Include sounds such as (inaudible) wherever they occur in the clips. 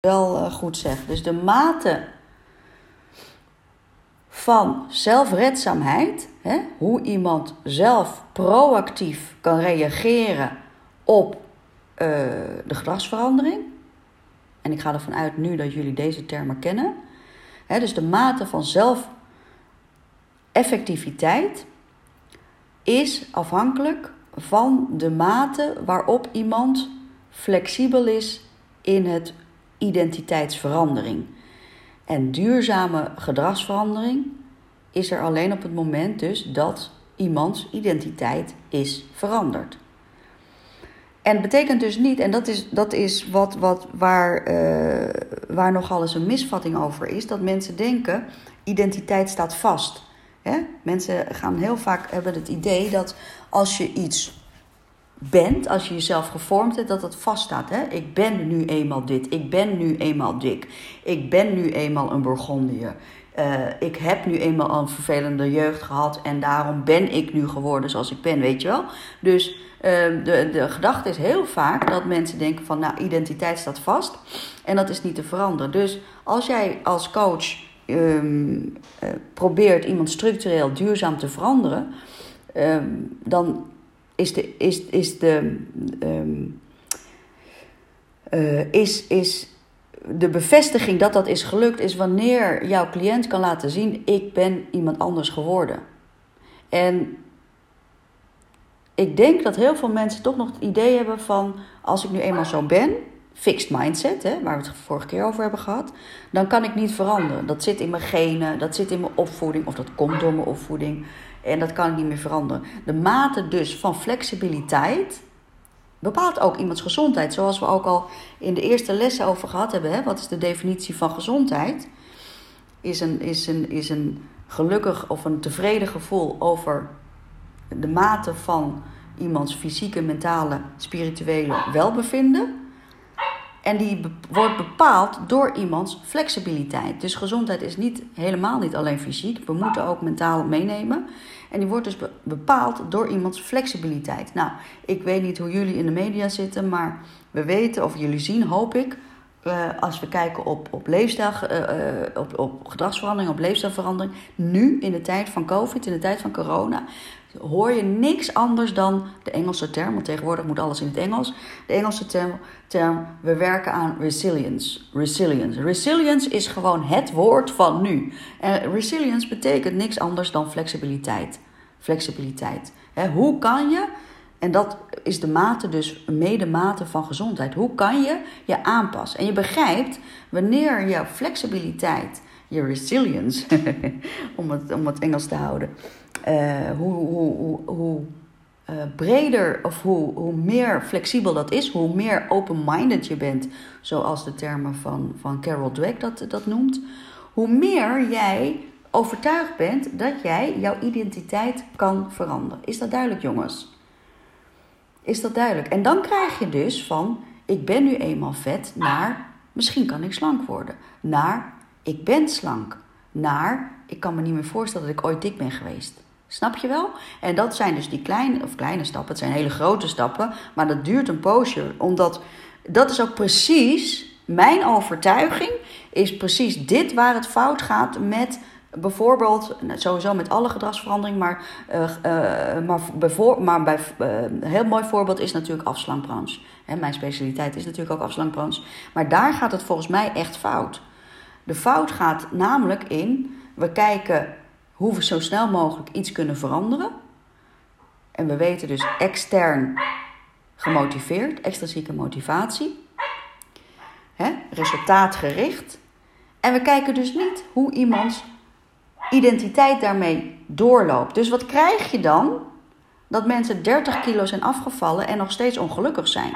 wel uh, goed zeg. Dus de mate van zelfredzaamheid, hè, hoe iemand zelf proactief kan reageren op uh, de gedragsverandering. En ik ga ervan uit nu dat jullie deze termen kennen. Hè, dus de mate van zelfeffectiviteit is afhankelijk van de mate waarop iemand flexibel is in het identiteitsverandering. En duurzame gedragsverandering is er alleen op het moment dus dat iemands identiteit is veranderd. En betekent dus niet, en dat is, dat is wat, wat, waar, uh, waar nogal eens een misvatting over is, dat mensen denken: identiteit staat vast. Hè? Mensen gaan heel vaak hebben het idee dat als je iets bent, als je jezelf gevormd hebt, dat dat vaststaat. Hè? Ik ben nu eenmaal dit, ik ben nu eenmaal dik, ik ben nu eenmaal een Burgondiër. Uh, ik heb nu eenmaal een vervelende jeugd gehad en daarom ben ik nu geworden zoals ik ben, weet je wel? Dus uh, de, de gedachte is heel vaak dat mensen denken van, nou, identiteit staat vast en dat is niet te veranderen. Dus als jij als coach um, uh, probeert iemand structureel duurzaam te veranderen, um, dan is de, is, is de, um, uh, is, is de bevestiging dat dat is gelukt, is wanneer jouw cliënt kan laten zien: ik ben iemand anders geworden. En ik denk dat heel veel mensen toch nog het idee hebben van: als ik nu eenmaal zo ben, fixed mindset, hè, waar we het vorige keer over hebben gehad, dan kan ik niet veranderen. Dat zit in mijn genen, dat zit in mijn opvoeding, of dat komt door mijn opvoeding. En dat kan ik niet meer veranderen. De mate dus van flexibiliteit bepaalt ook iemands gezondheid. Zoals we ook al in de eerste lessen over gehad hebben. Hè? Wat is de definitie van gezondheid? Is een, is, een, is een gelukkig of een tevreden gevoel over de mate van iemands fysieke, mentale, spirituele welbevinden. En die wordt bepaald door iemands flexibiliteit. Dus gezondheid is niet, helemaal niet alleen fysiek. We moeten ook mentaal meenemen. En die wordt dus bepaald door iemands flexibiliteit. Nou, ik weet niet hoe jullie in de media zitten, maar we weten, of jullie zien, hoop ik, uh, als we kijken op, op leefstijl, uh, op, op gedragsverandering, op leefstijlverandering, nu in de tijd van COVID, in de tijd van corona, hoor je niks anders dan de Engelse term, want tegenwoordig moet alles in het Engels. De Engelse term, term we werken aan resilience. Resilience. Resilience is gewoon het woord van nu. En resilience betekent niks anders dan flexibiliteit. Flexibiliteit. hoe kan je, en dat is de mate dus, mede mate van gezondheid, hoe kan je je aanpassen? En je begrijpt wanneer je flexibiliteit, je resilience, (laughs) om, het, om het Engels te houden, uh, hoe, hoe, hoe, hoe uh, breder of hoe, hoe meer flexibel dat is, hoe meer open-minded je bent, zoals de termen van, van Carol Dweck dat, dat noemt, hoe meer jij overtuigd bent dat jij jouw identiteit kan veranderen. Is dat duidelijk, jongens? Is dat duidelijk? En dan krijg je dus van ik ben nu eenmaal vet naar misschien kan ik slank worden. Naar ik ben slank. Naar ik kan me niet meer voorstellen dat ik ooit dik ben geweest. Snap je wel? En dat zijn dus die kleine, of kleine stappen. Het zijn hele grote stappen. Maar dat duurt een poosje. Omdat dat is ook precies mijn overtuiging. Is precies dit waar het fout gaat met bijvoorbeeld, sowieso met alle gedragsverandering, maar, uh, uh, maar, bijvoor, maar bij uh, een heel mooi voorbeeld is natuurlijk afslankbranche. Hè, mijn specialiteit is natuurlijk ook afslankbranche. Maar daar gaat het volgens mij echt fout. De fout gaat namelijk in, we kijken hoe we zo snel mogelijk iets kunnen veranderen. En we weten dus extern gemotiveerd, extrinsieke motivatie, hè, resultaatgericht. En we kijken dus niet hoe iemands identiteit daarmee doorloopt. Dus wat krijg je dan? Dat mensen 30 kilo zijn afgevallen en nog steeds ongelukkig zijn.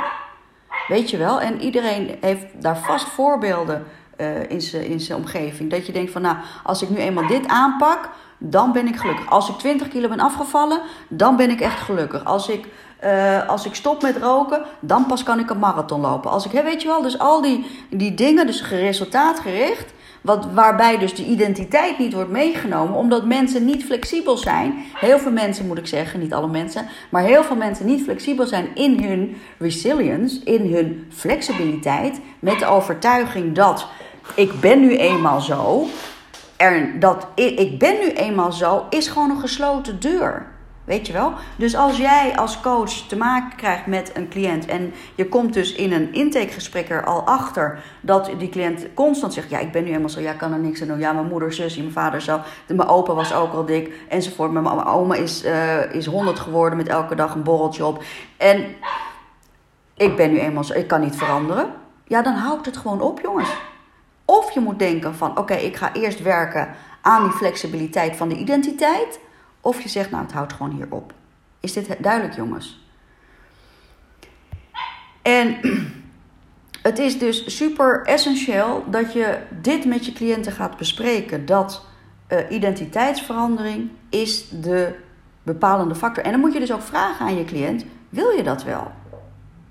Weet je wel? En iedereen heeft daar vast voorbeelden uh, in zijn omgeving. Dat je denkt van, nou, als ik nu eenmaal dit aanpak, dan ben ik gelukkig. Als ik 20 kilo ben afgevallen, dan ben ik echt gelukkig. Als ik, uh, als ik stop met roken, dan pas kan ik een marathon lopen. Als ik, weet je wel, dus al die, die dingen, dus resultaatgericht, Wat, waarbij dus de identiteit niet wordt meegenomen, omdat mensen niet flexibel zijn. Heel veel mensen, moet ik zeggen, niet alle mensen, maar heel veel mensen niet flexibel zijn in hun resilience, in hun flexibiliteit, met de overtuiging dat ik ben nu eenmaal zo. Er, dat ik ben nu eenmaal zo, is gewoon een gesloten deur. Weet je wel? Dus als jij als coach te maken krijgt met een cliënt en je komt dus in een intakegesprek er al achter dat die cliënt constant zegt: Ja, ik ben nu helemaal zo, ja, ik kan er niks aan doen. Ja, mijn moeder, zus, mijn vader zo, mijn opa was ook al dik enzovoort. Mijn oma is, uh, is 100 geworden met elke dag een borreltje op. En ik ben nu eenmaal zo, ik kan niet veranderen. Ja, dan houdt het gewoon op, jongens. Of je moet denken van: Oké, ik ga eerst werken aan die flexibiliteit van de identiteit. Of je zegt, nou, het houdt gewoon hier op. Is dit duidelijk, jongens? En (clears throat) het is dus super essentieel dat je dit met je cliënten gaat bespreken. Dat uh, identiteitsverandering is de bepalende factor. En dan moet je dus ook vragen aan je cliënt: wil je dat wel?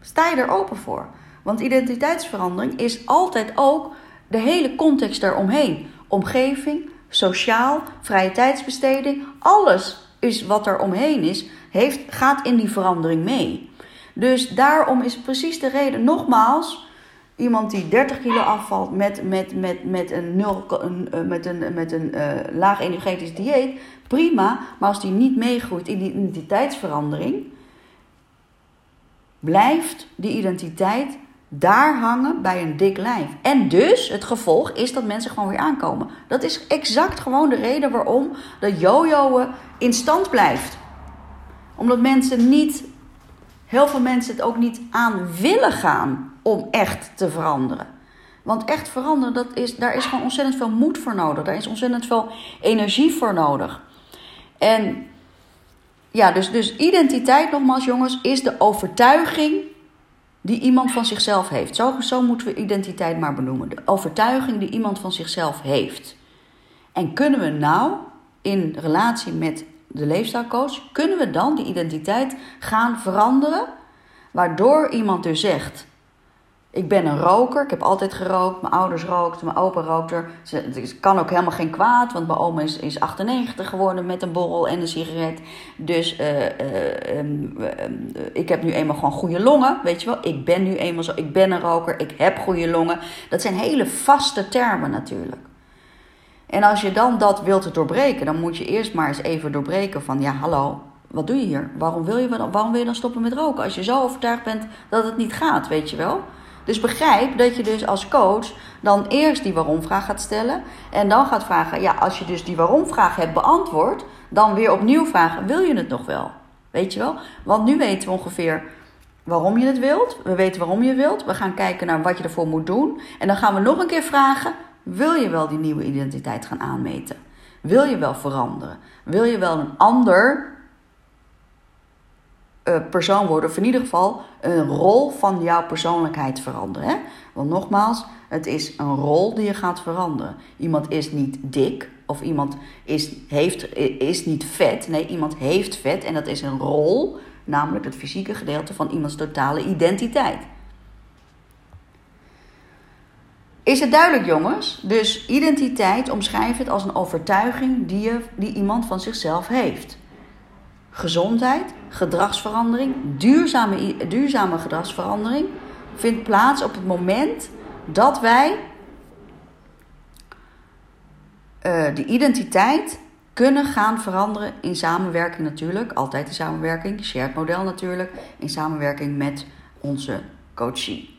Sta je er open voor? Want identiteitsverandering is altijd ook de hele context daaromheen. Omgeving, sociaal, vrije tijdsbesteding, alles is wat er omheen is, heeft, gaat in die verandering mee. Dus daarom is precies de reden, nogmaals, iemand die 30 kilo afvalt met, met, met, met een, nul, eh, met een, met een uh, laag energetisch dieet, prima. Maar als die niet meegroeit in die identiteitsverandering, blijft die identiteit daar hangen bij een dik lijf. En dus het gevolg is dat mensen gewoon weer aankomen. Dat is exact gewoon de reden waarom dat jojoen in stand blijft. Omdat mensen niet, heel veel mensen het ook niet aan willen gaan om echt te veranderen. Want echt veranderen, dat is, daar is gewoon ontzettend veel moed voor nodig. Daar is ontzettend veel energie voor nodig. En ja, dus, dus identiteit nogmaals jongens, is de overtuiging die iemand van zichzelf heeft. Zo, moeten we identiteit maar benoemen. De overtuiging die iemand van zichzelf heeft. En kunnen we nou in relatie met de leefstijlcoach, kunnen we dan die identiteit gaan veranderen? Waardoor iemand dus zegt: ik ben een roker. Ik heb altijd gerookt. Mijn ouders rookten. Mijn opa rookte. Het kan ook helemaal geen kwaad. Want mijn oma is, is 98 geworden met een borrel en een sigaret. Dus uh, uh, uh, ik heb nu eenmaal gewoon goede longen. Weet je wel. Ik ben nu eenmaal zo. Ik ben een roker. Ik heb goede longen. Dat zijn hele vaste termen natuurlijk. En als je dan dat wilt doorbreken. Dan moet je eerst maar eens even doorbreken van... Ja, hallo. Wat doe je hier? Waarom wil je, waarom wil je dan stoppen met roken? Als je zo overtuigd bent dat het niet gaat, weet je wel. Dus begrijp dat je dus als coach dan eerst die waarom-vraag gaat stellen. En dan gaat vragen, ja, als je dus die waarom-vraag hebt beantwoord, dan weer opnieuw vragen, wil je het nog wel? Weet je wel? Want nu weten we ongeveer waarom je het wilt. We weten waarom je wilt. We gaan kijken naar wat je ervoor moet doen. En dan gaan we nog een keer vragen, wil je wel die nieuwe identiteit gaan aanmeten? Wil je wel veranderen? Wil je wel een ander persoon worden, of in ieder geval een rol van jouw persoonlijkheid veranderen. Want nogmaals, het is een rol die je gaat veranderen. Iemand is niet dik of iemand is, heeft, is niet vet. Nee, iemand heeft vet en dat is een rol, namelijk het fysieke gedeelte van iemands totale identiteit. Is het duidelijk, jongens? Dus identiteit omschrijf het als een overtuiging die, je, die iemand van zichzelf heeft gezondheid, gedragsverandering, duurzame, duurzame gedragsverandering vindt plaats op het moment dat wij uh, de identiteit kunnen gaan veranderen in samenwerking natuurlijk, altijd in samenwerking, shared model natuurlijk, in samenwerking met onze coachie.